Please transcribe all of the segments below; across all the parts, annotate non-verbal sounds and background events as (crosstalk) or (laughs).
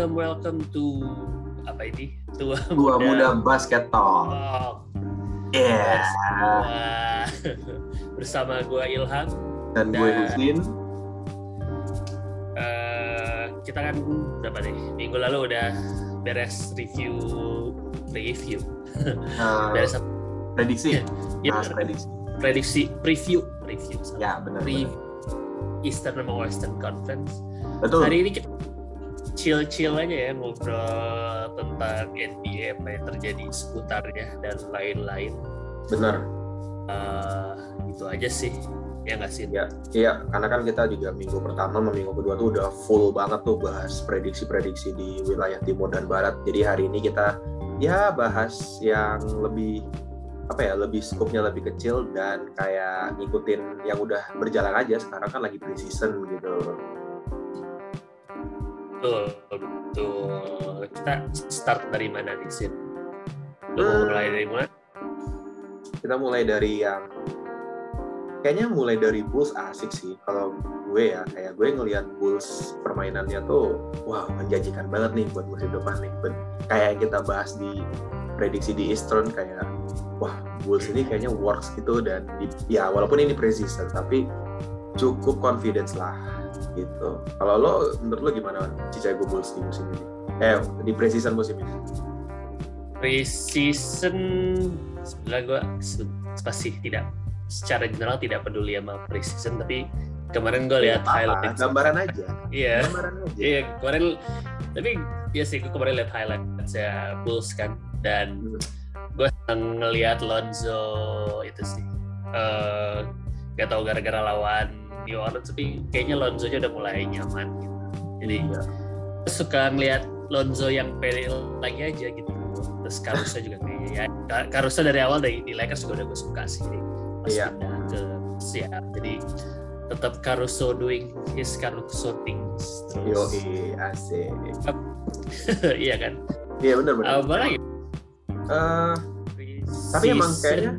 welcome, welcome to apa ini? Tua, Tua Muda Basket Talk. Talk. Yeah. Bersama, gue Ilham. Dan gue Dan- Husin. Eh, kita kan berapa nih? Minggu lalu udah beres review review. Eh, (laughs) Beres prediksi. ya, Bahas prediksi. prediksi preview review. sama. Ya benar. Pre- benar. Eastern sama Western Conference. Betul. Hari ini kita chill-chill aja ya ngobrol tentang NBA apa yang terjadi seputarnya dan lain-lain. Benar. Eh, itu aja sih ya nggak sih? Ya, iya, karena kan kita juga minggu pertama sama minggu kedua tuh udah full banget tuh bahas prediksi-prediksi di wilayah timur dan barat. Jadi hari ini kita ya bahas yang lebih apa ya, lebih skupnya lebih kecil dan kayak ngikutin yang udah berjalan aja. Sekarang kan lagi pre-season gitu. Betul, betul. Kita start dari mana nih Sin? Lu mulai dari mana? Kita mulai dari yang kayaknya mulai dari Bulls asik sih. Kalau gue ya, kayak gue ngelihat Bulls permainannya tuh wah menjanjikan banget nih buat musim depan nih. Ben- Kayak kita bahas di prediksi di Eastern kayak wah Bulls ini kayaknya works gitu dan di- ya walaupun ini preseason tapi cukup confidence lah gitu. Kalau lo menurut lo gimana Chicago Bulls di musim ini? Eh di preseason musim ini? Pre-season sebenarnya gue pasti tidak secara general tidak peduli sama pre-season tapi kemarin gue lihat Apa-apa, highlight gambaran aja. Iya, Gambaran aja. iya kemarin tapi ya sih gue kemarin lihat highlight ya Bulls kan dan Hmm. gue ngelihat Lonzo itu sih eh gak tau gara-gara lawan New Orleans tapi kayaknya Lonzo nya udah mulai nyaman gitu jadi Iya. gue suka ngelihat Lonzo yang pede lagi aja gitu terus Caruso juga kayaknya ya Caruso dari awal dari di Lakers juga udah gue suka sih jadi pas Iya. pindah ke siap jadi tetap Caruso doing his Caruso things Yo, terus asik. (laughs) iya kan Iya benar benar. apa lagi Eh, Tapi emang kayaknya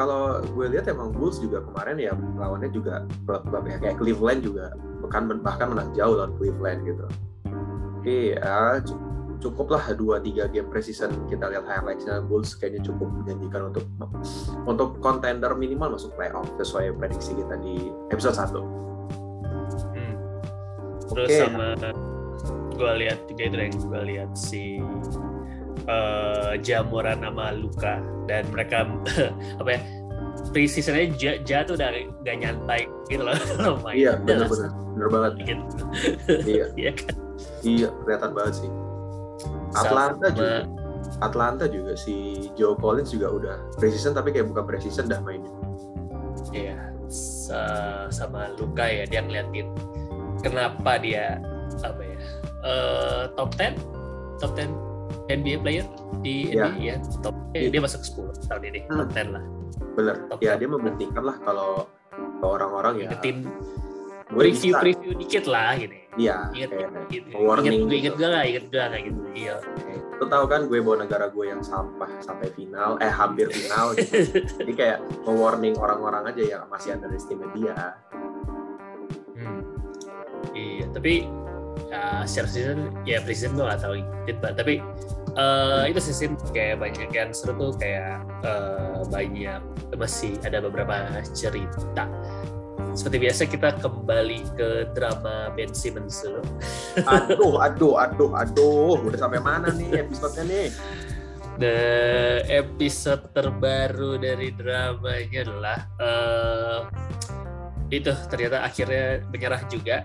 kalau gue lihat emang Bulls juga kemarin ya lawannya juga klub-klub ya kayak Cleveland juga bahkan bahkan menang jauh lawan Cleveland gitu. Tapi ya cu- cukuplah dua tiga game preseason kita lihat highlightsnya Bulls kayaknya cukup menjanjikan untuk untuk contender minimal masuk playoff sesuai prediksi kita di episode 1. Hmm. Terus Oke. sama gue lihat juga itu yang gue lihat si eh, Jamoran sama Luka dan mereka (laughs) apa ya preseasonnya Ja, Ja tuh udah gak nyantai gitu loh (laughs) main. Iya Udah benar banget. gitu. Iya (laughs) Iya kan? iya kelihatan banget sih. Atlanta Sama- juga Atlanta juga si Joe Collins juga udah preseason tapi kayak bukan preseason dah mainnya. Iya, sa- sama Luka ya dia ngeliatin kenapa dia apa ya eh, top 10 top 10 NBA player di. NBA ya top eh, Iya. dia masuk 10 tahun ini Hmm. top 10 lah Bener. Top Ya top. dia membuktikan lah kalau orang-orang ya. gue preview bisa. preview dikit lah gini Iya. inget kayak gitu warning inget gue gitu. inget gak lah inget gak kayak gitu iya Lo tau kan gue bawa negara gue yang sampah sampai final, eh hampir final (laughs) gitu. Jadi kayak warning orang-orang aja yang masih underestimate dia. Hmm. Iya, tapi ya, secara season ya preseason gue gak tahu banget. Tapi eh, itu season kayak banyak yang seru tuh kayak eh, banyak masih ada beberapa cerita. Seperti biasa kita kembali ke drama Ben Simmons dulu. Aduh, aduh, aduh, aduh. Udah sampai mana nih episode-nya nih? The episode terbaru dari dramanya adalah eh, itu ternyata akhirnya menyerah juga.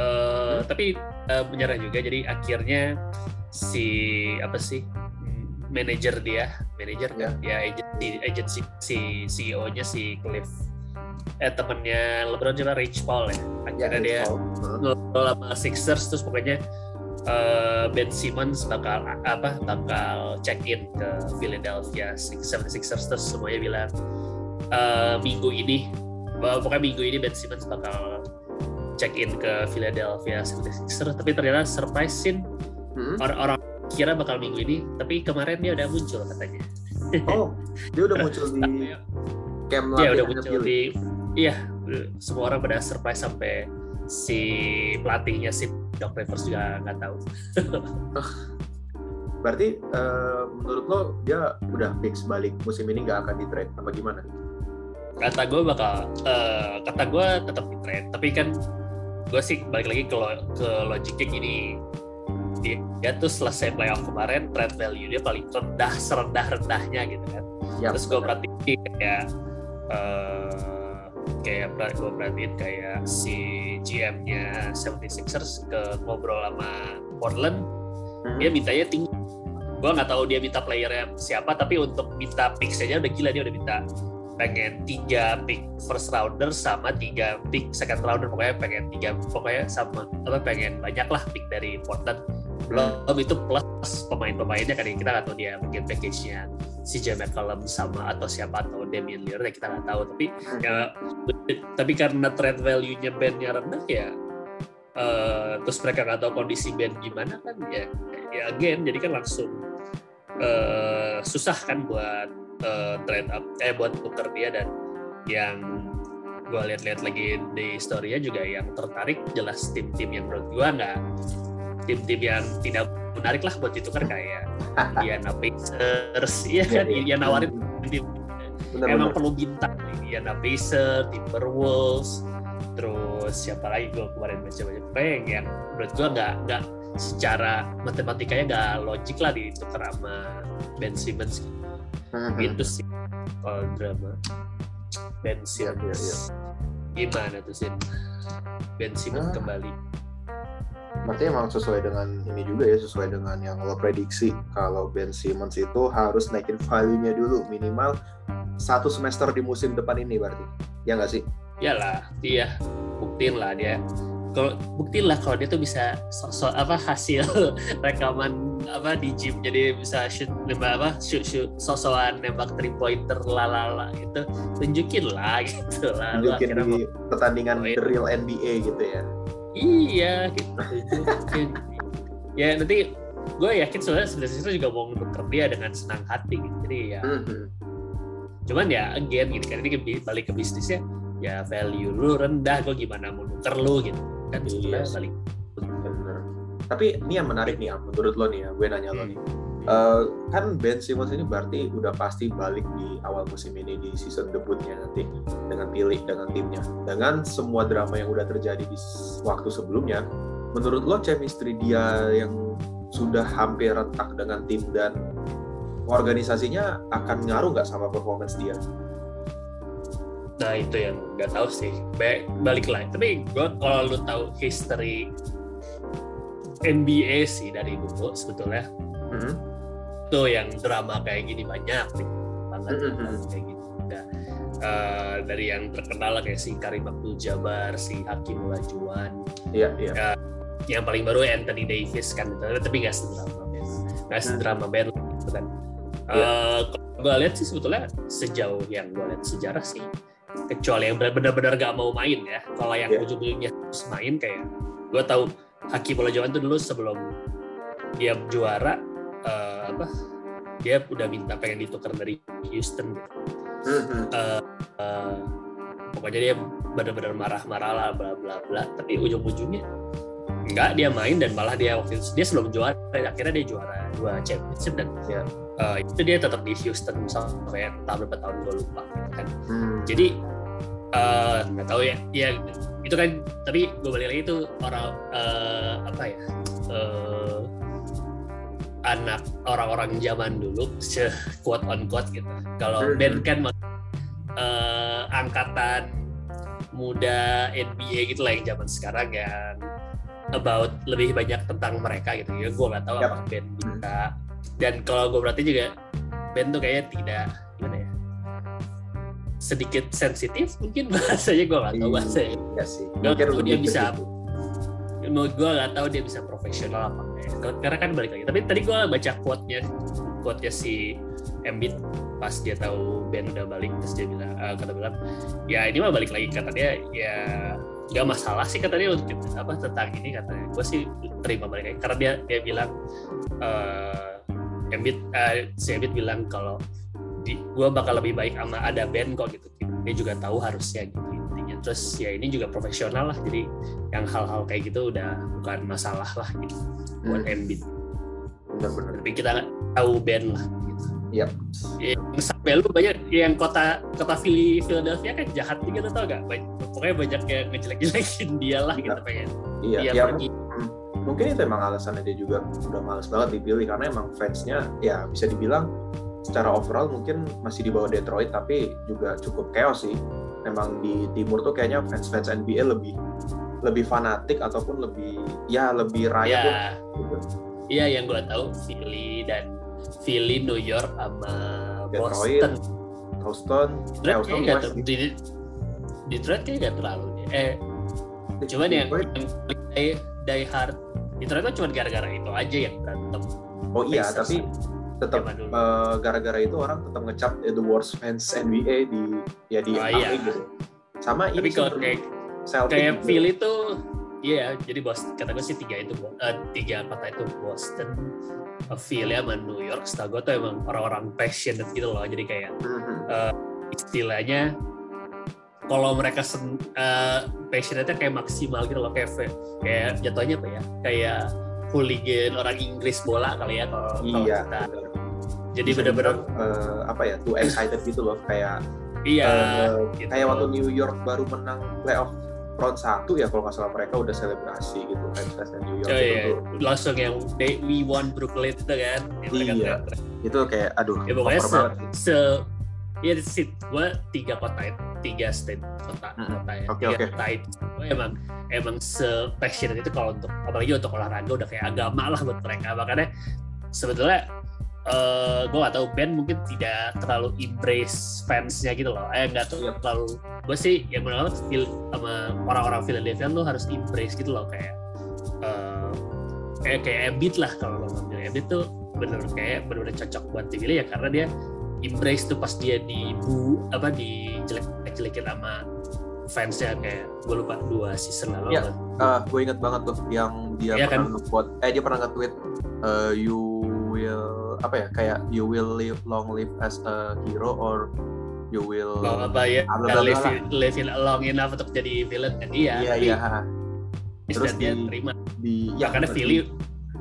Eh, Tapi eh, menyerah juga. Jadi akhirnya si apa sih manajer dia, manajer kan? Ya agency, agency si CEO-nya si Cliff. Eh temennya LeBron juga Rich Paul ya. Akhirnya dia Huh? ngobrol sama Sixers terus pokoknya eh, Ben Simmons bakal apa bakal check in ke Philadelphia Six- 76ers terus semuanya bilang eh, minggu ini bahwa pokoknya minggu ini Ben Simmons bakal check in ke Philadelphia 76ers tapi ternyata surprise scene Hmm? orang-orang kira bakal minggu ini tapi kemarin dia udah muncul katanya Oh, dia udah muncul di camp Iya udah latihannya muncul Philly. di iya semua orang pada surprise sampai si pelatihnya si Doc Rivers juga nggak tahu. Berarti uh, menurut lo dia udah fix balik musim ini nggak akan di trade apa gimana? Kata gue bakal, uh, kata gue tetap di trade. Tapi kan gue sih balik lagi ke, lo, ke logiknya gini. Dia, dia tuh selesai playoff kemarin, trade value dia paling rendah, serendah-rendahnya gitu kan. Ya, Terus gue perhatiin kayak uh, kayak gue perhatiin kayak si GM-nya 76ers ke ngobrol sama Portland, hmm. dia mintanya tinggi gue nggak tahu dia minta playernya siapa tapi untuk minta pick saja udah gila dia udah minta pengen tiga pick first rounder sama tiga pick second rounder pokoknya pengen tiga pokoknya sama apa pengen banyak lah pick dari Portland belum itu plus pemain-pemainnya kan kita nggak tahu dia mungkin package-nya si J McCollum sama atau siapa atau Damian Lillard ya kita nggak tahu tapi hmm. ya tapi karena trade value-nya bandnya rendah ya uh, terus mereka nggak tahu kondisi band gimana kan ya ya again jadi kan langsung uh, susah kan buat uh, trade up eh buat tuker dia dan yang gue lihat-lihat lagi di story juga yang tertarik jelas tim-tim yang menurut gue nggak tim-tim yang tidak menarik lah buat ditukar kayak (laughs) Indiana Pacers. Iya kan ya, ya. nawarin tim emang perlu bintang Indiana Pacers Timberwolves. Terus siapa lagi gue kemarin baca-baca pengen yang menurut gue nggak nggak secara matematikanya nggak logik lah ditukar sama Ben Simmons. Hmm. gitu sih kalau drama. Ben iya, iya, Simmons. Ya, ya, ya. gimana tuh sih Ben Simmons nah. kembali Berarti emang sesuai dengan ini juga ya, sesuai dengan yang lo prediksi. Kalau Ben Simmons itu harus naikin value-nya dulu minimal satu semester di musim depan ini berarti. Ya nggak sih? Iyalah, dia buktiin lah dia. Kalau buktilah kalau dia tuh bisa so, so, apa hasil (laughs) rekaman apa di gym. Jadi bisa shoot nembak apa shoot shoot sosokan nembak three pointer lalala itu tunjukin lah (laughs) gitu lah. Tunjukin di pertandingan the real NBA gitu ya iya gitu. Ya nanti gue yakin sebenarnya sebenarnya juga mau nuker dia dengan senang hati gitu. Jadi ya mm -hmm. cuman ya again gitu kan ini balik ke bisnisnya ya value lu rendah gue gimana mau nuker lu gitu. Kan iya balik. Bener. Tapi ini yang menarik nih menurut lo nih ya gue nanya lo nih uh, kan Ben Simmons ini berarti udah pasti balik di awal musim ini di season debutnya nanti dengan pilih dengan timnya dengan semua drama yang udah terjadi di waktu sebelumnya menurut lo chemistry dia yang sudah hampir retak dengan tim dan organisasinya akan ngaruh nggak sama performance dia? Nah itu yang nggak tahu sih. Balik lagi. Tapi gue kalau lu tahu history NBA sih dari dulu sebetulnya. Mm-hmm. Tuh yang drama kayak gini banyak nih. Banget kayak gitu. Nah, uh, dari yang terkenal kayak si Karim Abdul Jabbar, si Hakim Olajuwon. Iya, yeah, iya. Yeah. Uh, yang paling baru Anthony Davis kan tapi nggak sedrama Ben. Nggak sedrama Ben gitu kan. Yeah. Iya. Uh, gue lihat sih sebetulnya sejauh yang gue lihat sejarah sih kecuali yang benar-benar gak mau main ya kalau yang yeah. ujung-ujungnya harus main kayak gue tahu Hakim Olajuwon tuh dulu sebelum dia juara uh, apa dia udah minta pengen ditukar dari Houston mm-hmm. uh, uh, pokoknya dia benar-benar marah-marah lah bla bla bla tapi ujung-ujungnya enggak dia main dan malah dia waktu itu dia sebelum juara akhirnya dia juara dua championship dan ya, uh, itu dia tetap di Houston sampai tahun berapa tahun gue lupa kan hmm. jadi uh, nggak tahu ya ya itu kan tapi gue balik lagi itu orang uh, apa ya uh, anak orang-orang zaman dulu quote on quote gitu. Kalau hmm. Ben kan uh, angkatan muda NBA gitu lah yang zaman sekarang yang about lebih banyak tentang mereka gitu. Ya gue nggak tahu yep. apa Ben bisa dan kalau gue berarti juga Ben tuh kayaknya tidak gimana ya sedikit sensitif mungkin (laughs) bahasanya gue nggak tahu iya, bahasanya. ya sih. Gak dia bisa menurut gue nggak tahu dia bisa profesional apa enggak karena kan balik lagi. Tapi tadi gue baca quote-nya quote-nya si Embiid pas dia tahu Ben udah balik terus dia bilang uh, kata bilang ya ini mah balik lagi kata dia. Ya nggak masalah sih katanya untuk apa tentang ini katanya gue sih terima mereka karena dia dia bilang uh, Embiid uh, si Embiid bilang kalau gue bakal lebih baik sama ada band kok gitu. Dia juga tahu harusnya gitu terus ya ini juga profesional lah. Jadi yang hal-hal kayak gitu udah bukan masalah lah gitu. Buat Hmm. Embiid. Benar-benar tapi kita tahu band lah gitu. Iya. yang sampai lu banyak yang kota kota Philly Philadelphia kan jahat juga lu tau gak banyak, pokoknya banyak yang ngejelek-jelekin dia lah gitu pengen iya dia ya, pergi. Mungkin itu emang alasannya dia juga udah males banget dipilih karena emang fansnya ya bisa dibilang secara overall mungkin masih di bawah Detroit tapi juga cukup chaos sih emang di timur tuh kayaknya fans-fans NBA lebih lebih fanatik ataupun lebih ya lebih riot ya gitu. iya yang gue tahu Philly dan Philly New York sama Detroit, Boston Houston Detroit Houston West ter- di- Detroit kayaknya nggak terlalu deh. eh cuman yang, Detroit. yang die, die hard Detroit kan cuma gara-gara itu aja yang berantem oh iya Pacers tapi tetap dulu. eh, gara-gara itu orang tetap ngecap eh, the worst fans NBA di ya di Oh, iya. gitu sama tapi ini kalau kayak Celtic kayak juga. Philly tuh iya jadi bos kata gue sih tiga itu eh, tiga kota itu Boston eh, Philly sama New York setahu gue tuh emang orang-orang passionate gitu loh jadi kayak Mhm. istilahnya kalau mereka sen, eh, passionate kayak maksimal gitu loh kayak kayak jatuhnya apa ya kayak hooligan orang Inggris bola kali ya kalau kalau iya kita. Jadi bener-bener dibilang, eh, apa ya too excited gitu loh kayak iya eh, gitu. kayak waktu New York baru menang playoff round satu ya kalau nggak salah mereka udah selebrasi gitu fans fans New York Oh, itu iya. tuh langsung yang they, we won Brooklyn itu kan yang Iya. itu kayak aduh ya pokoknya se, sih. se ya situ gue tiga kota tiga state kota kota ya Oke, tiga kota itu Gua emang emang se passionate itu kalau untuk apalagi untuk olahraga udah kayak agama lah buat mereka makanya sebetulnya eh gue gak tahu band mungkin tidak terlalu embrace fansnya gitu loh eh nggak tuh Iya. terlalu gue sih yang menurut sama orang-orang Philadelphia tuh harus embrace gitu loh kayak eh kayak kayak Embiid lah kalau lo ngambil Embiid tuh bener kayak bener-bener cocok buat dipilih ya karena dia embrace tuh pas dia di bu apa di jelek jelekin sama fansnya kayak gue lupa dua season lalu Iya. Ah, gue inget banget tuh yang dia Iya pernah nge-quote eh dia pernah nge-tweet eh, you will apa ya kayak you will live long live as a hero or you will apa ya live, live long enough untuk jadi villain kan iya iya iya terus Terus dia di- terima di ya, karena betul. Philly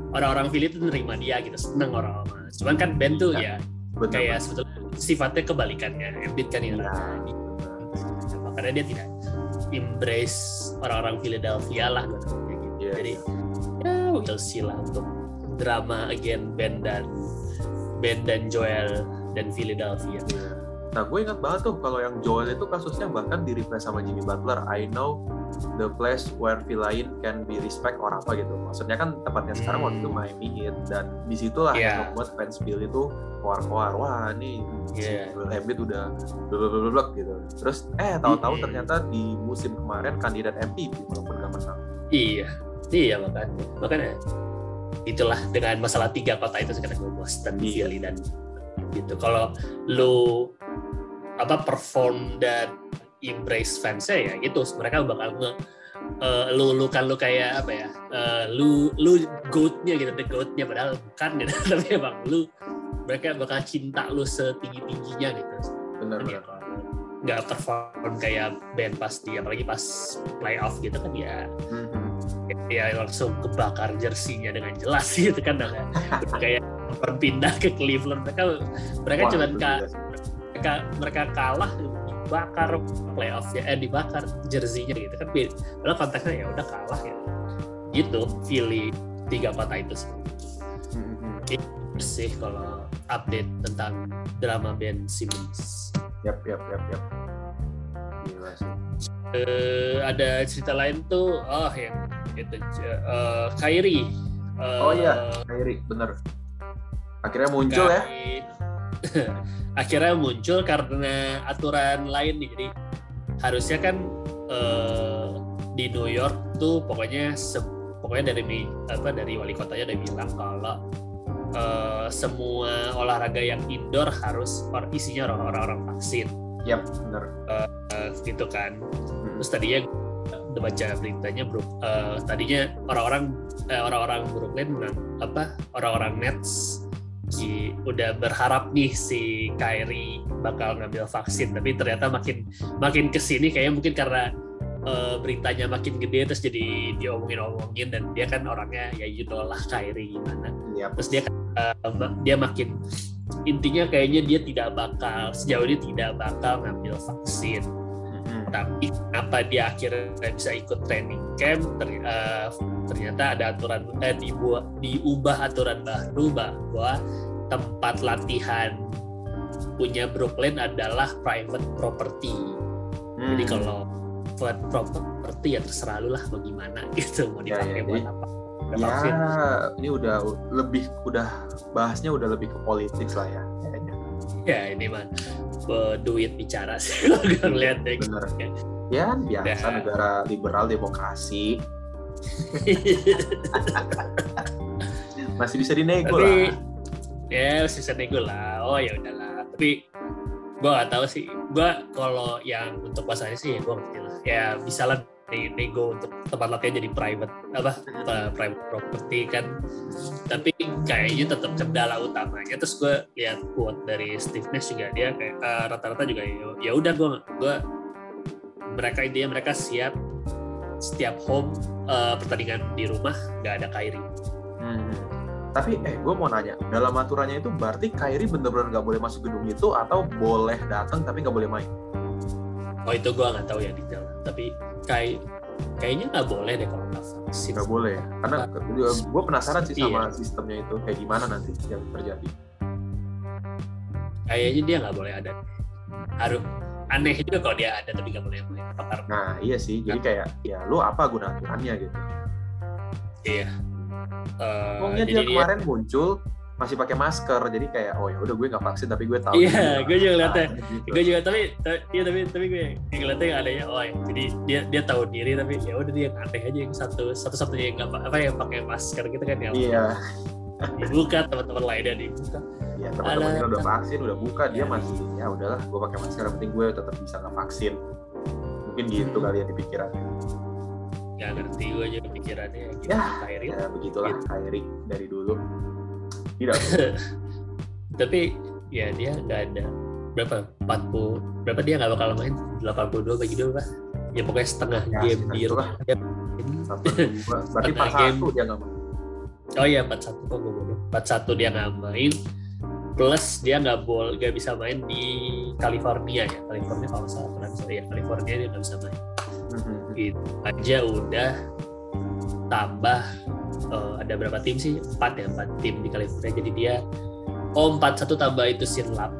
orang-orang Philly tuh nerima dia gitu seneng orang-orang cuman kan Ben tuh Iya. ya Bener kayak sebetulnya sifatnya kebalikannya Embiid kan yang Iya. rada makanya dia tidak embrace orang-orang Philadelphia lah kayak gitu. Iya, jadi ya we'll see lah untuk drama again Ben dan Ben dan Joel dan Philadelphia Iya. Nah, gue ingat banget tuh kalau yang Joel itu kasusnya bahkan di replace sama Jimmy Butler. I know the place where villain can be respect or apa gitu. Maksudnya kan tempatnya sekarang waktu itu Hmm. Miami Heat dan di situlah Iya. yang membuat fans Bill itu keluar-keluar. Wah, nih Iya. si Joel Embiid udah blablabla gitu. Terus eh tahu-tahu Hmm. ternyata di musim kemarin kandidat MVP walaupun gak menang. iya iya makanya makanya itulah dengan masalah tiga kota itu sekarang gue Boston Iya. Philly dan gitu. Kalau lu apa perform dan embrace fansnya ya itu mereka bakal nge eh, lu lu kan lu kayak apa ya eh, lu lu goatnya gitu the goatnya. Padahal bukan gitu. (laughs) Tapi emang lu mereka bakal cinta lu setinggi tingginya gitu. Benar kan ya benar. kalau nggak perform kayak band pas di apalagi pas playoff gitu kan ya. Mhm. Ya langsung kebakar jersinya dengan jelas gitu kan kayak pindah ke Cleveland. Mereka mereka Wah, cuma ka, mereka mereka kalah dibakar playoffnya eh dibakar jersinya gitu kan. Padahal konteksnya ya udah kalah ya gitu Philly tiga kota itu sih. Mhm. sih kalau update tentang drama Ben Simmons. Yap, yap, yap, yap. Gila sih. Eh, ada cerita lain tuh oh yang itu eh Kyrie Eh, Oh iya, Kyrie, bener. Akhirnya muncul ya. Kyrie- (laughs) akhirnya muncul karena aturan lain nih jadi harusnya kan eh, di New York tuh pokoknya se- pokoknya dari apa dari wali kotanya udah bilang kalau eh, semua olahraga yang indoor harus isinya orang-orang vaksin Yap, bener. Eh, gitu kan Mhm. terus tadinya udah baca beritanya bro eh, tadinya orang-orang eh, orang-orang Brooklyn bilang apa orang-orang Nets ki- udah berharap nih si Kyrie bakal ngambil vaksin tapi ternyata makin makin ke sini kayaknya mungkin karena uh, beritanya makin gede terus jadi diomongin-omongin dan dia kan orangnya ya you know lah Kyrie gimana Yap. terus dia uh, dia makin intinya kayaknya dia tidak bakal sejauh ini tidak bakal ngambil vaksin Mm-mm. tapi kenapa dia akhirnya bisa ikut training camp ter- uh, ternyata ada aturan eh, dibuat diubah aturan baru bahwa tempat latihan punya Brooklyn adalah private property Hmm. jadi kalau buat properti ya terserah lu lah mau gimana (laughs) gitu mau Ya, dipakai ya, buat jadi- apa. Udah ya vaksin. ini udah lebih udah bahasnya udah lebih ke politik lah ya kayaknya. Ya ini mah duit bicara sih (laughs) kalau ngeliat deh bener. ya biasa Ya. negara liberal demokrasi. (laughs) Masih bisa dinego tapi lah. ya bisa nego lah. Oh ya udahlah. Tapi gua nggak tahu sih. Gua kalau yang untuk pasarnya sih ya gua ngerti lah ya bisa lah ne- nego untuk tempat latihan jadi private apa eh, private property kan tapi kayaknya tetap kendala utamanya terus gue lihat quote dari Steve Nash juga dia kayak eh, rata-rata juga ya udah gue gue mereka intinya mereka siap setiap home eh, pertandingan di rumah nggak ada Kyrie Hmm. Tapi eh gue mau nanya, dalam aturannya itu berarti Kyrie bener-bener nggak boleh masuk gedung itu atau boleh datang tapi nggak boleh main? Oh itu gue nggak tahu ya detail tapi kayak kayaknya nggak boleh deh kalau nggak vaksin Nggak boleh ya? Karena gue penasaran sih sama Iya. sistemnya itu kayak gimana nanti yang terjadi. kayaknya dia nggak boleh ada harus aneh juga kalau dia ada tapi nggak boleh apa karena Nah iya sih, jadi kayak ya lu apa guna aturannya gitu? iya Eh, Pokoknya dia dia- kemarin muncul masih pakai masker, jadi kayak oh ya udah gue nggak vaksin tapi gue tahu. Iya, gue juga liatnya. Ah, gitu. gue juga tapi ta- iya tapi tapi gue yang ngeliatnya yang adanya oh ya, jadi dia dia tahu diri tapi ya udah dia aneh aja yang satu satu satunya yang nggak pa- apa yang pakai masker gitu kan yang Iya, dibuka teman-teman lainnya dibuka ya teman-temannya Alah. udah vaksin, udah buka, dia Ya. masih ya udahlah, gue pakai masker, yang penting gue tetap bisa nggak vaksin. Mungkin gitu kali ya di pikirannya. nggak ngerti gue aja pikirannya gitu Ya, Kyrie. Ya begitulah Gitu. Dari dulu. Tidak. (laughs) tapi ya dia nggak ada berapa 40 berapa dia nggak bakal main 82 bagi dua apa ya pokoknya setengah Ya, game di rumah dia Satu dua, berarti Setengah pas satu dia nggak main. Oh iya 41 kok gue bodoh. 41 dia nggak main. Plus dia nggak boleh nggak bisa main di California ya. California kalau salah pernah ya California dia nggak bisa main. Mhm. Gitu aja udah tambah eh, ada berapa tim sih? Empat ya empat tim di California. Jadi dia oh 41 tambah itu sih 8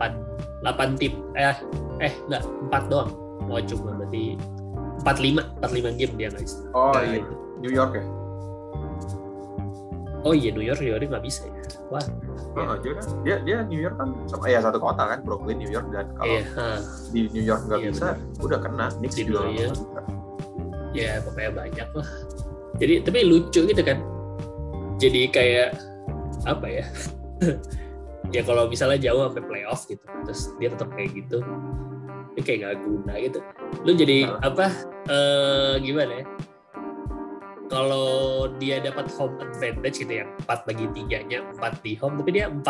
8 tim. Eh eh enggak 4 doang. Oh cuma berarti 45 45 game dia bisa. Oh iya, itu. New York ya. Oh iya New York New York nggak bisa ya. Wah. Oh, dia, kan- dia dia New York kan sama ya satu kota kan Brooklyn New York dan kalau Iya, ha. di New York nggak Iya, bisa udah kena Knicks Di New York. ya pokoknya banyak lah jadi tapi lucu gitu kan jadi kayak apa ya? (laughs) Ya kalau misalnya jauh sampai playoff gitu terus dia tetap kayak gitu ini kayak nggak guna gitu. Lu jadi Nah. apa? Eh gimana ya? Kalau dia dapat home advantage gitu yang 4 bagi tiganya 4 di home tapi dia 4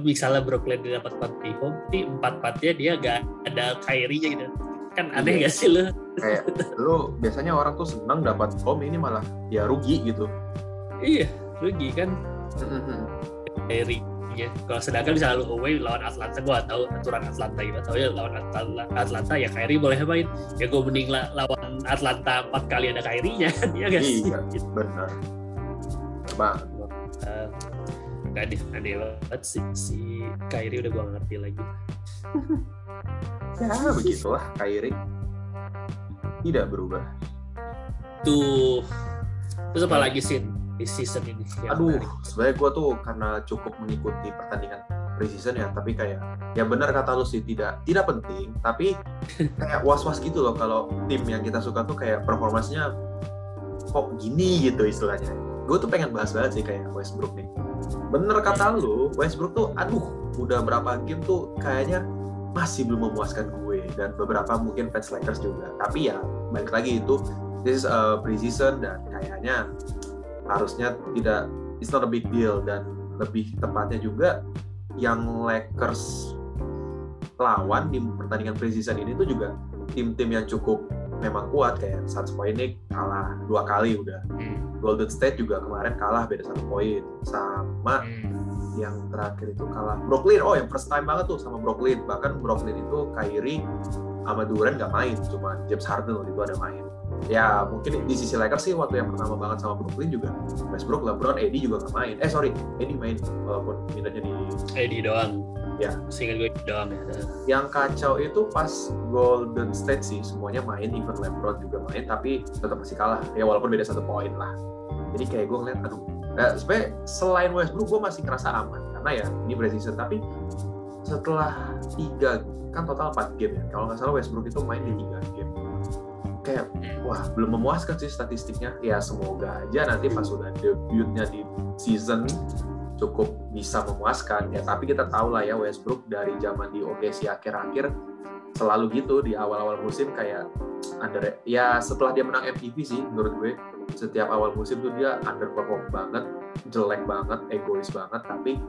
misalnya Brooklyn dia dapat 4 di home tapi 4 empatnya dia gak ada Kyrie-nya gitu. Kan aneh Iya. gak sih lu? Kayak lu biasanya orang tuh senang dapat home ini malah ya rugi gitu. Iya rugi kan? Mhm. Kyrie-nya kalau sedangkan misalnya lu away lawan Atlanta gua tahu aturan Atlanta gimana. Tahu ya lawan Atlanta, Atlanta ya Kyrie boleh main. Ya gue mending la- lawan Atlanta empat kali ada Kyrie-nya (laughs) ya gak sih? Iya gitu. benar. Bang Eh, Gak aneh, aneh banget sih. Si Kyrie udah gua nggak ngerti lagi. Ya begitulah Kyrie. Tidak berubah. Tuh terus apa lagi sih di season ini aduh sebenarnya gue tuh karena cukup mengikuti pertandingan preseason ya tapi kayak ya benar kata lu sih tidak tidak penting tapi (laughs) kayak was was gitu loh kalau tim yang kita suka tuh kayak performanya kok gini gitu istilahnya. Gue tuh pengen bahas banget sih kayak Westbrook nih. Bener kata lu Westbrook tuh aduh udah berapa game tuh kayaknya masih belum memuaskan gue dan beberapa mungkin fans Lakers juga. Tapi ya balik lagi itu this is a preseason dan kayaknya harusnya tidak it's not a big deal dan lebih tepatnya juga yang Lakers lawan di pertandingan preseason ini tuh juga tim-tim yang cukup memang kuat kayak Suns ini kalah dua kali udah. Hmm. Golden State juga kemarin kalah beda satu poin sama Hmm. yang terakhir itu kalah Brooklyn. Oh yang first time banget tuh sama Brooklyn. Bahkan Brooklyn itu Kyrie sama Durant nggak main, cuma James Harden waktu itu ada main. Ya mungkin di sisi Lakers sih waktu yang pertama banget sama Brooklyn juga Westbrook, LeBron, AD juga nggak main. Eh sorry, AD main walaupun minutnya di Eddie doang. Ya. Seingat gue doang ya. yang kacau itu pas Golden State sih semuanya main even LeBron juga main tapi tetap masih kalah ya walaupun beda satu poin lah jadi kayak gue ngeliat aduh nah, sebenarnya selain Westbrook gue masih ngerasa aman karena ya ini preseason tapi setelah tiga kan total 4 game ya kalau nggak salah Westbrook itu main di tiga game kayak wah belum memuaskan sih statistiknya. Ya semoga aja nanti pas udah debutnya di season cukup bisa memuaskan. Ya tapi kita tahu lah ya Westbrook dari zaman di OKC akhir-akhir selalu gitu di awal-awal musim kayak under ya setelah dia menang MVP sih menurut gue. Setiap awal musim tuh dia underperform banget jelek banget egois banget tapi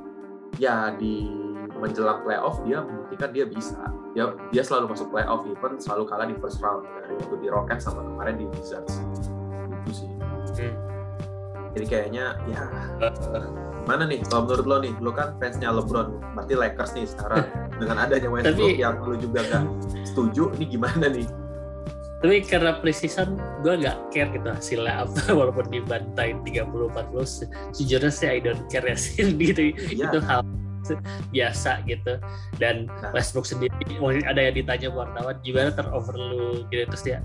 ya di menjelang playoff dia membuktikan dia bisa. Dia dia selalu masuk playoff even selalu kalah di first round. Dari waktu di Rockets sama kemarin di Wizards. Itu sih. Hmm. jadi kayaknya ya (laughs) mana nih? Kalau menurut lo nih lo kan fansnya LeBron berarti Lakers nih sekarang. (laughs) Dengan adanya Westbrook Tapi- yang lo juga gak setuju ini gimana nih Tapi karena precision gue nggak care gitu hasilnya apa (laughs) walaupun dibantai 30-40 se- sejujurnya sih I don't care ya sih (laughs) gitu Iya. itu hal biasa gitu dan Nah. Westbrook sendiri mungkin ada yang ditanya wartawan gimana terover lu gitu terus dia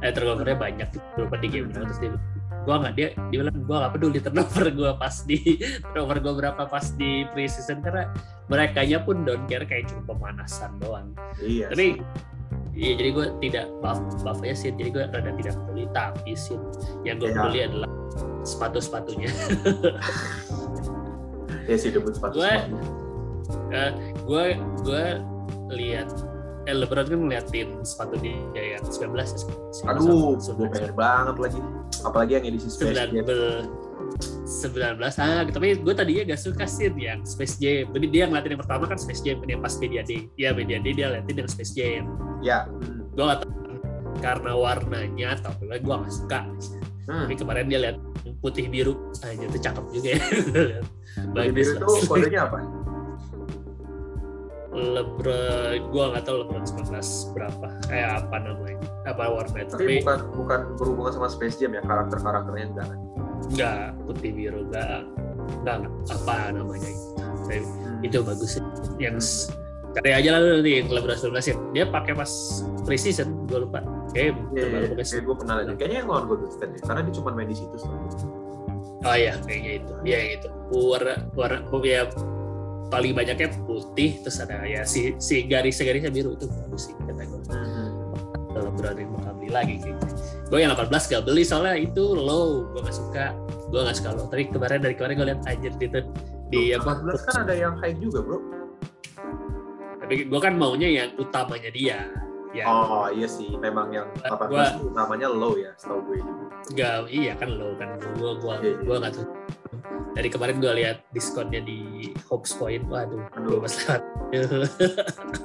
eh, turnovernya banyak gitu di game terus dia gua nggak dia dia bilang gua nggak peduli turnover gua pas di (laughs) turnover gua berapa pas di preseason karena mereka pun don't care kayak cuma pemanasan doang iya tapi sih. Iya jadi gue tidak buff buff aja sih jadi gue rada tidak peduli tapi sih yang gue Iya. peduli adalah (laughs) sepatu sepatunya ya sih debut sepatu Gue- sepatu. gue gue lihat eh LeBron kan ngeliatin sepatu dia yang 19 ya 19 aduh gue pengen banget lagi. Apalagi yang edisi Space Jam. 19 19 ah tapi gue tadinya gak suka sih yang Space Jam. Tapi dia ngeliatin yang pertama kan Space Jam yang pas Media Day. Ya Media Day dia liatin yang Space Jam ya. Hmm. gue gak tahu. Karena warnanya atau apa gue gak suka. Hmm. tapi kemarin dia lihat putih biru. Aja itu cakep juga ya. Bagi bagus biru itu kodenya apa? Lebron gue nggak tahu Lebron 19 berapa. Eh apa namanya? Apa warna itu. Tapi tapi bukan bukan berhubungan sama Space Jam ya? Karakter karakternya enggak? Kan nggak putih biru nggak. Nggak nggak, apa namanya? Itu Tapi Hmm. itu bagus sih. Yang s- cari aja lah nanti 19 ya dia pakai pas preseason gue lupa kayak Iya, terbaru pakai kayak gue pernah lihat. Kayaknya yang lawan Golden State ya, karena dia cuma main di situ. gue. Oh iya, kayaknya itu. Iya itu. Warna warna ya paling banyaknya putih terus ada ya si si garis-garisnya biru itu bagus sih kata gue. Kalau berani bakal beli lagi kayaknya. Gue yang 18 gak beli soalnya itu low, gue gak suka. Gue gak suka low. Tapi kemarin dari kemarin gue liat aja gitu di apa? 14 kan ada yang high juga bro. Tapi gue kan maunya yang utamanya dia. Ya, Oh iya sih, memang yang 18 Gua- namanya low ya, setahu gue juga. Gak, iya kan low kan. Gue gua Iya, iya. gua gak tahu. Dari kemarin gue lihat diskonnya di Hopes Point, waduh, Aduh. gue pas lewat.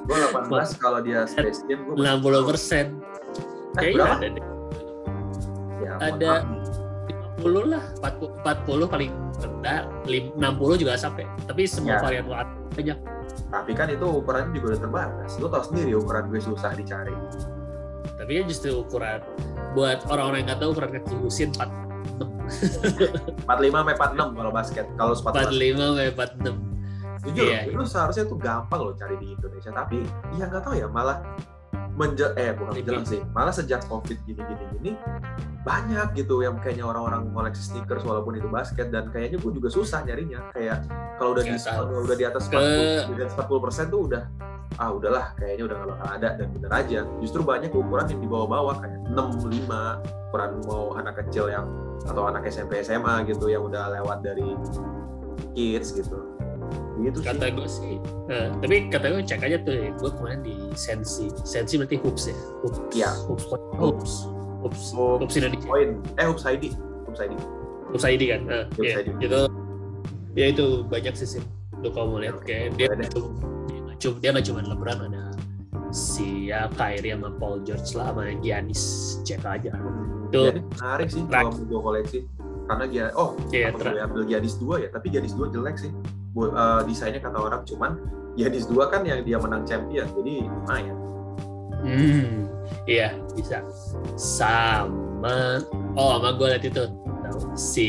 Gue 18 kalau dia Space Jam gue 60 persen. Eh, Kayaknya berapa? ada deh. Ya, ada maaf. 50 lah, 40, 40 paling rendah, lim- 60 juga sampai. Tapi semua Ya. varian warna banyak. Tapi kan itu ukurannya juga udah terbatas. Lo tau sendiri ukuran gue susah dicari. Tapi kan justru ukuran buat orang-orang yang nggak tahu ukuran kaki Husin 46, 45 sampai 46 kalau basket. Kalau sepatu basket. 45 sampai 46. Jujur, Iya, itu seharusnya tuh gampang loh cari di Indonesia. Tapi ya nggak tahu ya, malah menje eh bukan menjelang sih. Malah sejak COVID gini-gini gini banyak gitu yang kayaknya orang-orang koleksi sneakers walaupun itu basket dan kayaknya gue juga susah nyarinya kayak kalau udah di Nggak tahu. kalau udah di atas Ke- 40 di atas 40 persen tuh udah ah udahlah kayaknya udah nggak bakal ada dan bener aja justru banyak ukuran yang di bawah-bawah kayak 65 ukuran mau anak kecil yang atau anak SMP SMA gitu yang udah lewat dari kids gitu gitu sih Kata gue sih, eh, tapi kata gue cek aja tuh, ya. gue kemarin di Sensi. Sensi berarti hoops ya? Hoops. Iya. Hoops. Hoops. Hoops. Hoops. Hoops. Hoops Indonesia. poin eh Hoops ID Hoops ID Hoops ID kan? Eh, Hoops iya. ID. Itu, ya itu banyak sih sih. Lu kalau mau lihat kayak dia cuma dia nggak cuma dia LeBron ada si ya Kyrie sama Paul George lah sama Giannis cek aja Tuh. Giannis menarik sih kalau gue koleksi karena dia oh Iya, apa tra- gue ambil Giannis 2 ya tapi Giannis 2 jelek sih Bu- eh, desainnya kata orang cuman Giannis 2 kan yang dia menang champion jadi lumayan Hmm, iya bisa. Sama, oh sama gue liat itu. Tahu? Si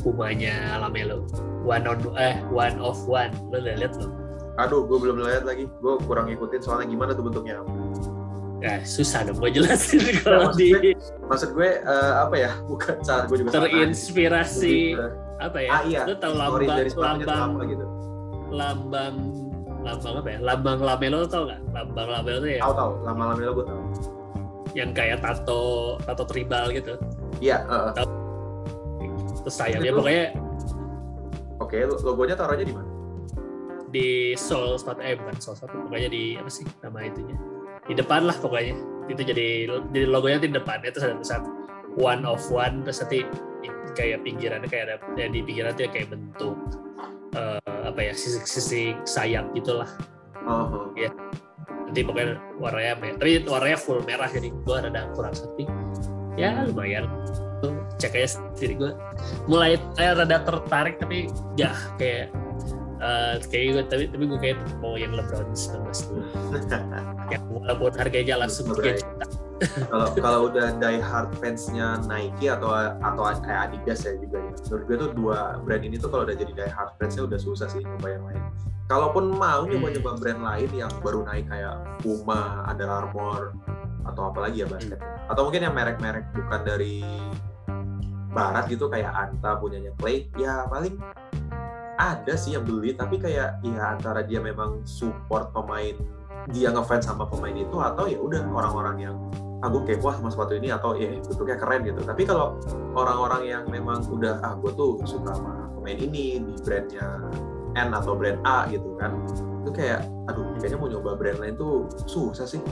Pumanya Lamelo, one on eh one of one, lo udah liat lo? aduh gue belum lihat lagi. Gue kurang ngikutin soalnya gimana tuh bentuknya. Ya susah dong gue jelasin (laughs) kalau maksud di gue- maksud gue eh, apa ya? Bukan saat gue juga terinspirasi. Apa ya? ah iya Lo tau lambang lambang gitu? lambang lambang apa ya? Lambang Lamelo lo tau nggak? Lambang Lamelo tuh ya tahu tahu lama-lama lo gue tahu yang kayak tato tato tribal gitu. iya eh, eh. Terus sayapnya Itu- pokoknya oke logonya taruhnya di mana di sol sepatu eh bukan sol sepatu pokoknya di apa sih nama itunya di depan lah pokoknya itu jadi jadi logonya di depannya terus ada tulisan one of one terus nanti kayak pinggirannya kayak ada ya di pinggiran tuh kayak bentuk eh, apa ya sisi-sisi sayap gitulah. Oh, oh. nanti pokoknya warnanya merah tapi warnanya full merah jadi gua rada kurang sepi. Ya lumayan. Tuh cek aja sendiri gua. Mulai eh, rada tertarik tapi ya kayak eh, kayak gue tapi tapi gue kayak mau yang LeBron 19 dulu. (laughs) Yang walaupun harganya langsung. 3 juta kalau kalau udah die hard fansnya Nike atau atau kayak Adidas ya juga ya. Menurut gue tuh dua brand ini tuh kalau udah jadi die hard fansnya udah susah sih nyoba yang lain. Kalaupun mau nyoba nyoba brand lain yang baru naik kayak Puma Under Armour atau apa lagi ya basket. Atau mungkin yang merek-merek bukan dari barat gitu kayak Anta punyanya Clay ya paling ada sih yang beli. Tapi kayak ya antara dia memang support pemain dia ngefans sama pemain itu atau ya udah orang-orang yang ah gue kepo sama sepatu ini atau ya bentuknya keren gitu. Tapi kalau orang-orang yang memang udah ah gue tuh suka sama pemain ini di brandnya N atau brand A gitu kan itu kayak aduh kayaknya mau nyoba brand lain tuh susah sih.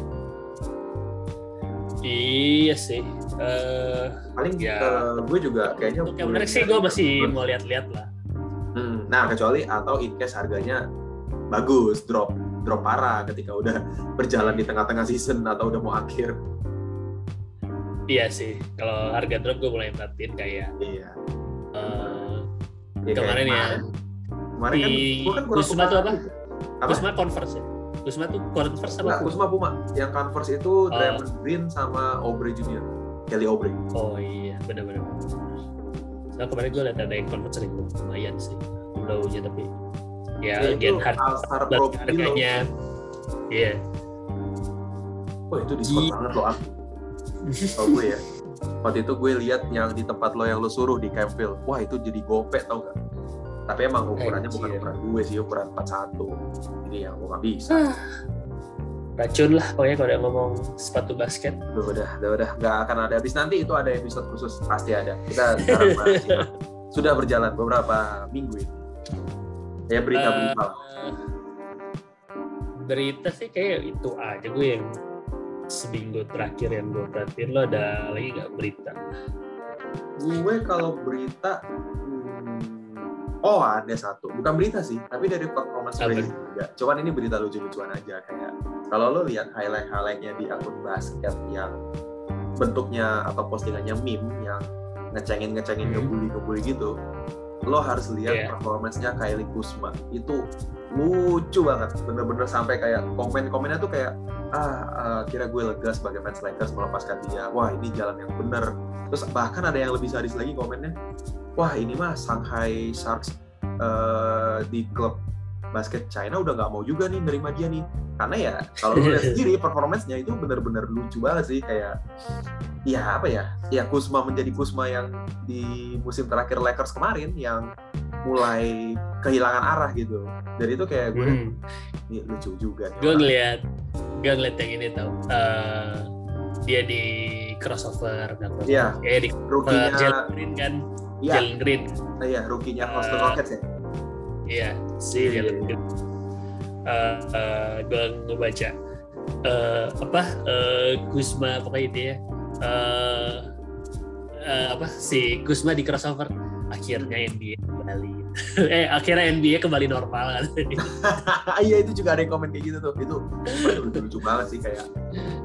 Iya sih Eh, paling Ya. eh, gue juga kayaknya untuk yang menarik sih gue masih mau lihat-lihat lah. Hmm, nah kecuali atau in case harganya bagus drop drop parah ketika udah berjalan di tengah-tengah season atau udah mau akhir iya sih kalau harga drop gue mulai perhatiin kayak iya. eh, Ya, kayak kemarin ya. kemarin. Kan di gue kan kurang Kusuma suka tuh apa? apa? Kusma Converse ya? Kusma tuh Converse apa Puma? Kusuma Puma. Yang Converse itu Draymond Green sama Aubrey Junior. Kelly Aubrey. Oh iya, benar-benar. Soalnya kemarin gue liat ada yang convert sering lumayan sih. Low-nya tapi ya Ya, gen itu hard harganya iya. Wah itu diskon banget loh Kalau gue ya waktu itu gue lihat yang di tempat lo yang lo suruh di Campville wah itu jadi gope tau gak tapi emang ukurannya bukan ukuran gue sih ukuran 41 jadi ya gue gak bisa. Racun lah pokoknya kalau udah ngomong sepatu basket. Udah udah udah udah. Nggak akan ada. Habis nanti itu ada episode khusus. Pasti ada. Kita sekarang (laughs) masih sudah berjalan beberapa minggu ini. Ya berita-berita lah. Eh, berita sih kayak itu aja gue yang seminggu terakhir yang gue perhatiin lo ada lagi nggak berita gue kalau berita hmm, oh ada satu bukan berita sih tapi dari performance Apa? rating juga cuman ini berita lucu-lucuan aja kayak kalau lo lihat highlight-highlightnya di akun basket yang bentuknya atau postingannya meme yang ngecengin ngecengin Hmm. ngebully ngebully gitu lo harus lihat Iya. performance-nya Kylie Kuzma itu lucu banget bener-bener sampai kayak komen-komennya tuh kayak ah eh, kira gue lega sebagai fans Lakers melepaskan dia. Wah ini jalan yang bener. Terus bahkan ada yang lebih sadis lagi komennya wah ini mah Shanghai Sharks eh, di klub basket China udah nggak mau juga nih nerima dia nih. Karena ya kalau lu lihat (laughs) sendiri performance-nya itu bener-bener lucu banget sih kayak ya apa ya ya Kusma menjadi Kusma yang di musim terakhir Lakers kemarin yang mulai kehilangan arah gitu dari itu kayak gue hmm. "Ini lucu juga nih gue orang." ngeliat gue ngeliat yang ini tau Eh, dia di crossover nggak crossover. Iya. eh di Rukinya, Jalen Green kan iya, Jalen Green iya, rukinya Houston Eh, Rockets ya. Iya, si Iya, Jalen iya. Green. Eh, eh, gue ngebaca eh, apa uh, Gusma pokoknya itu ya. Eh, eh, apa si Kusma di crossover akhirnya NBA kembali. (laughs) Eh akhirnya NBA kembali normal. Kan (laughs) iya itu juga ada yang komen kayak gitu tuh. Itu lucu, lucu banget sih kayak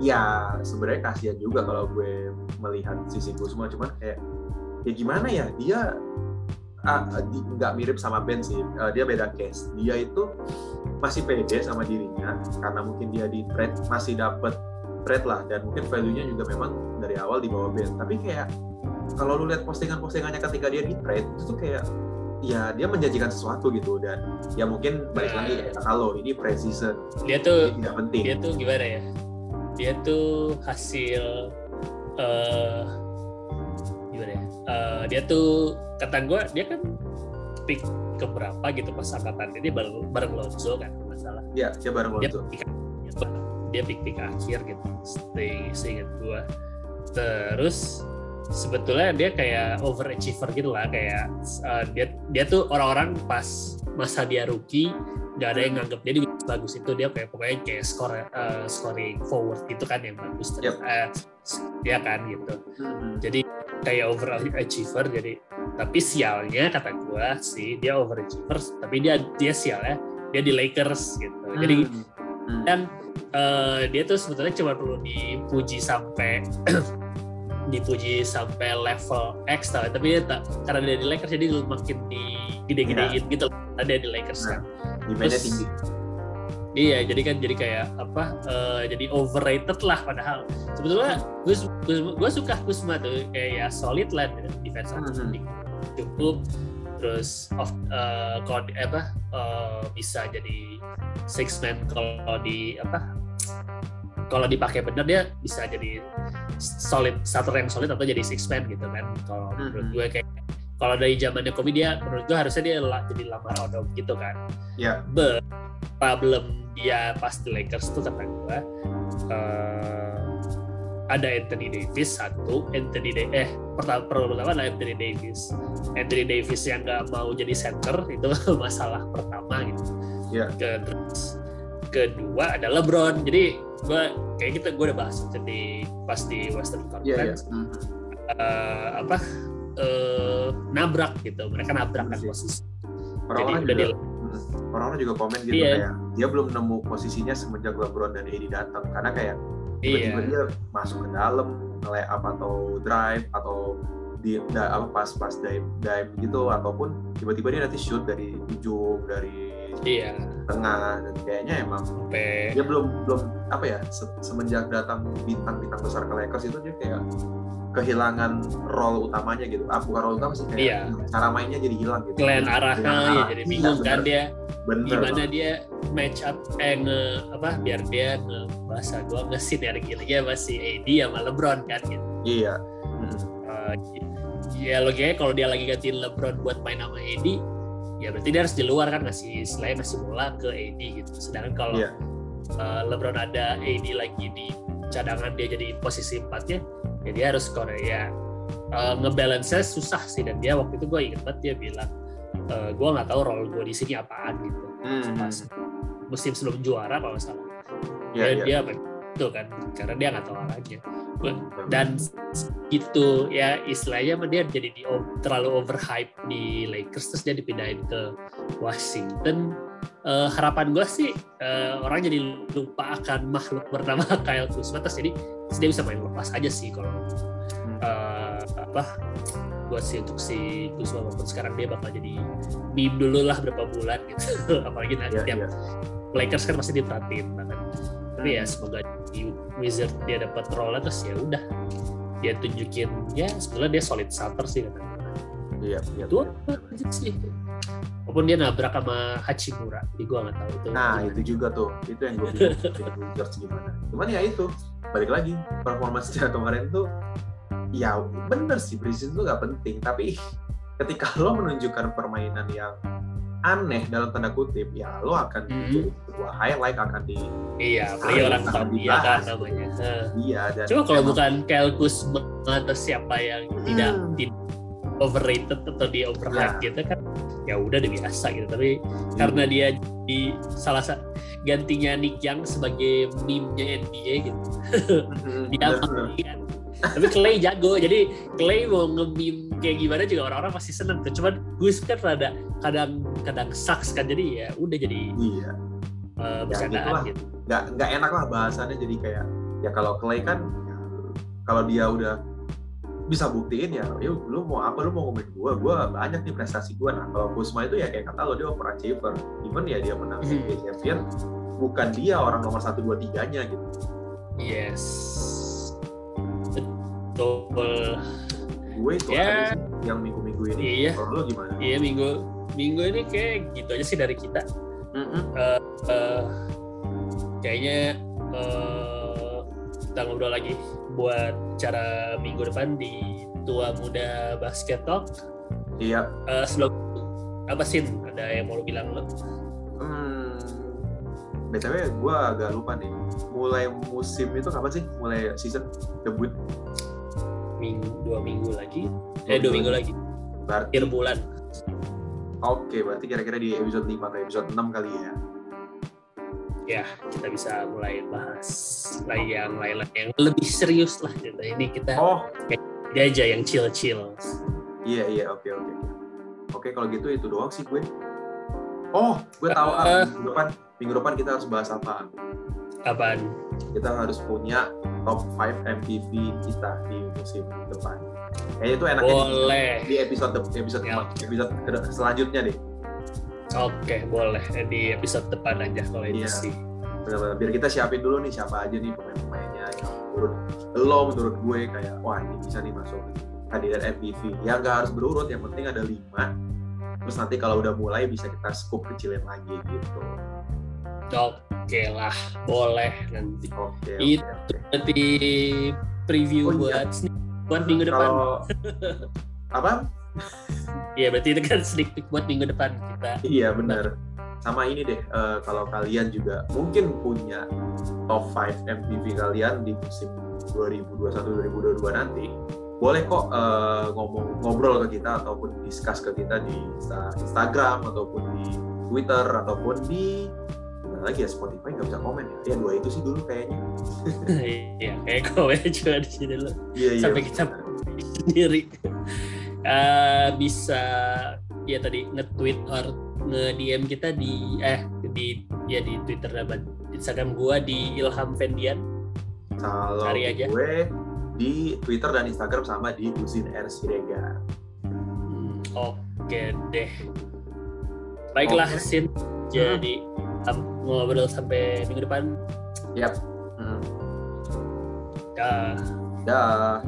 ya sebenarnya kasihan juga kalau gue melihat sisi Kusma cuman kayak ya gimana ya? Dia ah, nggak mirip sama Ben sih. Eh, dia beda case. Dia itu masih pede sama dirinya karena mungkin dia di trade masih dapet trade lah. Dan mungkin value-nya juga memang dari awal di bawah Ben. Tapi kayak kalau lu lihat postingan-postingannya ketika dia di trade itu tuh kayak ya dia menjanjikan sesuatu gitu dan ya mungkin balik lagi kayak kalau ini precision. Dia tuh ini tidak penting. dia tuh gimana ya? Dia tuh hasil eh gimana ya? Eh, dia tuh kata gue dia kan pick keberapa gitu pas angkatan ini bareng bareng Lonzo kan masalah ya dia bareng dia Lonzo. pick dia pick pick akhir gitu stay seingat gue terus sebetulnya dia kayak overachiever gitu lah kayak eh, dia dia tuh orang-orang pas masa dia rookie nggak ada yang nganggap dia di bagus itu. Dia kayak pokoknya kayak score eh, scoring forward gitu kan yang bagus terus eh, dia kan gitu. Hmm. jadi kayak overachiever jadi tapi sialnya kata gua sih dia overachiever tapi dia dia sialnya dia di Lakers gitu. Jadi Hmm. dan eh, dia tuh sebetulnya cuma perlu dipuji sampai (clears throat) dipuji sampai level X tau, tapi tak karena dia di Lakers jadi makin di gede-gedein gitu. Karena dia di Lakers kan. Demandnya Terus- tinggi. Iya jadi kan jadi kayak apa eh, jadi overrated lah padahal. Sebetulnya gue gue suka Kusma tuh kayak ya solid lah defense Mhm. cukup. Terus of kalau di- apa eh, bisa jadi six man kalau di apa kalau dipakai bener dia bisa jadi solid starter yang solid atau jadi six man gitu kan. Kalau menurut Mhm. gue kayak kalau dari zamannya Kobe dia menurut gue harusnya dia jadi lamar odom gitu kan. Ya. But problem dia pas di Lakers tuh kata gue eh, ada Anthony Davis satu Anthony Da- eh pertama pertama ada Anthony Davis. Anthony Davis yang nggak mau jadi center itu (laughs) masalah pertama gitu. Ya. Ke- terus kedua ada LeBron jadi gue kayak gitu gue udah bahas itu di pas di Western. Conference Mhm. eh, apa eh, nabrak gitu mereka nabrak kan Iya posisi orang-orang udah juga orang-orang juga komen gitu Iya. kayak dia belum nemu posisinya semenjak LeBron dan AD datang karena kayak tiba-tiba dia masuk ke dalam nge up atau drive atau di da, apa pas pas dive dive gitu ataupun tiba-tiba dia nanti shoot dari ujung dari iya tengah dan kayaknya emang sampai dia belum belum apa ya se- semenjak datang bintang-bintang besar ke Lakers itu dia kayak kehilangan role utamanya gitu ah bukan role utama sih kayak Iya. cara mainnya jadi hilang gitu kalian arahnya ya jadi Iya, bingung kan dia bener gimana dia match up eh nge apa biar dia nge bahasa gua nge sinergi lagi sama si AD sama LeBron kan gitu. iya Mhm. Eh, ya logikanya kalau dia lagi gantiin LeBron buat main sama AD ya berarti dia harus di luar kan ngasih selain ngasih bola ke AD gitu sedangkan kalau Iya. eh, LeBron ada AD lagi di cadangan dia jadi posisi empatnya ya dia harus score ya Eh, ngebalance susah sih dan dia waktu itu gue inget banget dia bilang eh, gue nggak tahu role gue di sini apaan gitu Mhm. pas musim sebelum juara kalau salah dan iya. dia itu kan. Karena dia nggak tahu arahnya dan gitu ya istilahnya dia jadi di terlalu overhype di Lakers terus dia dipindahin ke Washington. Eh, harapan gue sih eh, orang jadi lupa akan makhluk bernama (laughs) Kyle Kuzma terus jadi terus dia bisa main lepas aja sih kalau eh, apa buat sih untuk si Kuzma walaupun sekarang dia bakal jadi meme dulu lah berapa bulan gitu. (laughs) Apalagi nanti Iya, tiap iya. Lakers kan pasti diperhatiin banget tapi ya semoga di Wizard dia dapat role terus ya udah dia tunjukin ya sebetulnya dia solid starter sih kata. Iya, iya. itu sih walaupun dia nabrak sama Hachimura jadi gue nggak tahu itu Nah gimana. itu juga tuh, itu yang gue (laughs) bingung Wizards gimana. Cuman ya itu, balik lagi performance dia kemarin tuh, ya bener sih preseason tuh gak penting, tapi ketika lo menunjukkan permainan yang aneh dalam tanda kutip, ya lo akan Mhm. jadi sebuah highlight akan di iya Akan orang tahu dia dibahas. kan namanya dia dan Coba kalau emang- bukan Kuzma atau siapa yang tidak Hmm. tidak overrated atau di overhype Ya. gitu kan ya udah udah biasa gitu tapi karena dia di salah satu gantinya Nick Young sebagai meme-nya NBA gitu Mhm, (laughs) dia tapi Clay jago jadi Clay mau nge-meme kayak gimana juga orang-orang pasti seneng tuh. Cuman Gus kan rada kadang kadang sucks kan jadi ya udah jadi iya. uh, Ya, bercandaan gitulah. gitu. Nggak nggak enak lah bahasannya jadi kayak ya kalau Clay kan ya, kalau dia udah bisa buktiin ya yuk lu mau apa lu mau ngomongin gua gua banyak nih prestasi gua. Nah kalau Kusma itu ya kayak kata lo dia overachiever. Even ya dia menang Hmm. NBA champion bukan dia orang nomor satu dua tiganya gitu. Yes betul gue itu Ya. yang minggu-minggu ini Iya. kalau lu gimana iya minggu minggu ini kayak gitu aja sih dari kita Mm-mm. Eh, kayaknya eh, kita ngobrol lagi buat cara minggu depan di tua muda basket talk iya Eh, sebelum apa sih ada yang mau lu bilang lo Hmm, btw gue agak lupa nih. Mulai musim itu kapan sih? Mulai season debut? Minggu dua minggu lagi eh dua minggu lagi Berarti akhir bulan oke, berarti kira-kira di episode 5 atau episode 6 kali ya. ya kita bisa mulai bahas lagi yang lain-lain yang lebih serius lah gitu ini kita Oh, dia aja yang chill-chill iya iya, oke oke. Oke, kalau gitu itu doang sih gue. Oh, gue tahu ah, Eh. minggu depan minggu depan kita harus bahas apa? apaan Kita harus punya top 5 MPV kita di musim depan. Kayaknya itu enaknya di- boleh di episode episode Ya. episode selanjutnya deh. oke boleh di episode depan aja kalau itu Iya. sih benar-benar biar kita siapin dulu nih siapa aja nih pemain-pemainnya yang menurut lo menurut gue kayak wah ini bisa nih masuk kandidat MVP ya nggak harus berurut yang penting ada lima terus nanti kalau udah mulai bisa kita scoop kecilin lagi gitu oke lah boleh nanti oke Itu. oke, oke. nanti preview Oh, iya. buat sneak buat minggu depan kalau (laughs) apa Iya berarti itu kan sneak peek buat minggu depan kita iya benar sama ini deh eh, kalau kalian juga mungkin punya top 5 MVP kalian di musim 2021-2022 nanti boleh kok eh, ngomong ngobrol ke kita ataupun discuss ke kita di Insta- Instagram ataupun di Twitter ataupun di mana lagi ya Spotify nggak bisa komen ya? Ya dua itu sih dulu kayaknya. (laughs) Iya kayak kowe juga di sini lo iya iya. Sampai kita- sendiri. Eh, bisa ya tadi nge-tweet or nge-DM kita di eh di ya di Twitter dan Instagram gua di Ilham Fendian. Kalau cari aja. gue di Twitter dan Instagram sama di Uzin R. Siregar. Hmm, Oke deh. Baiklah Oke. Sin. Jadi ngobrol sampai minggu depan. yap Hmm. Dah. dah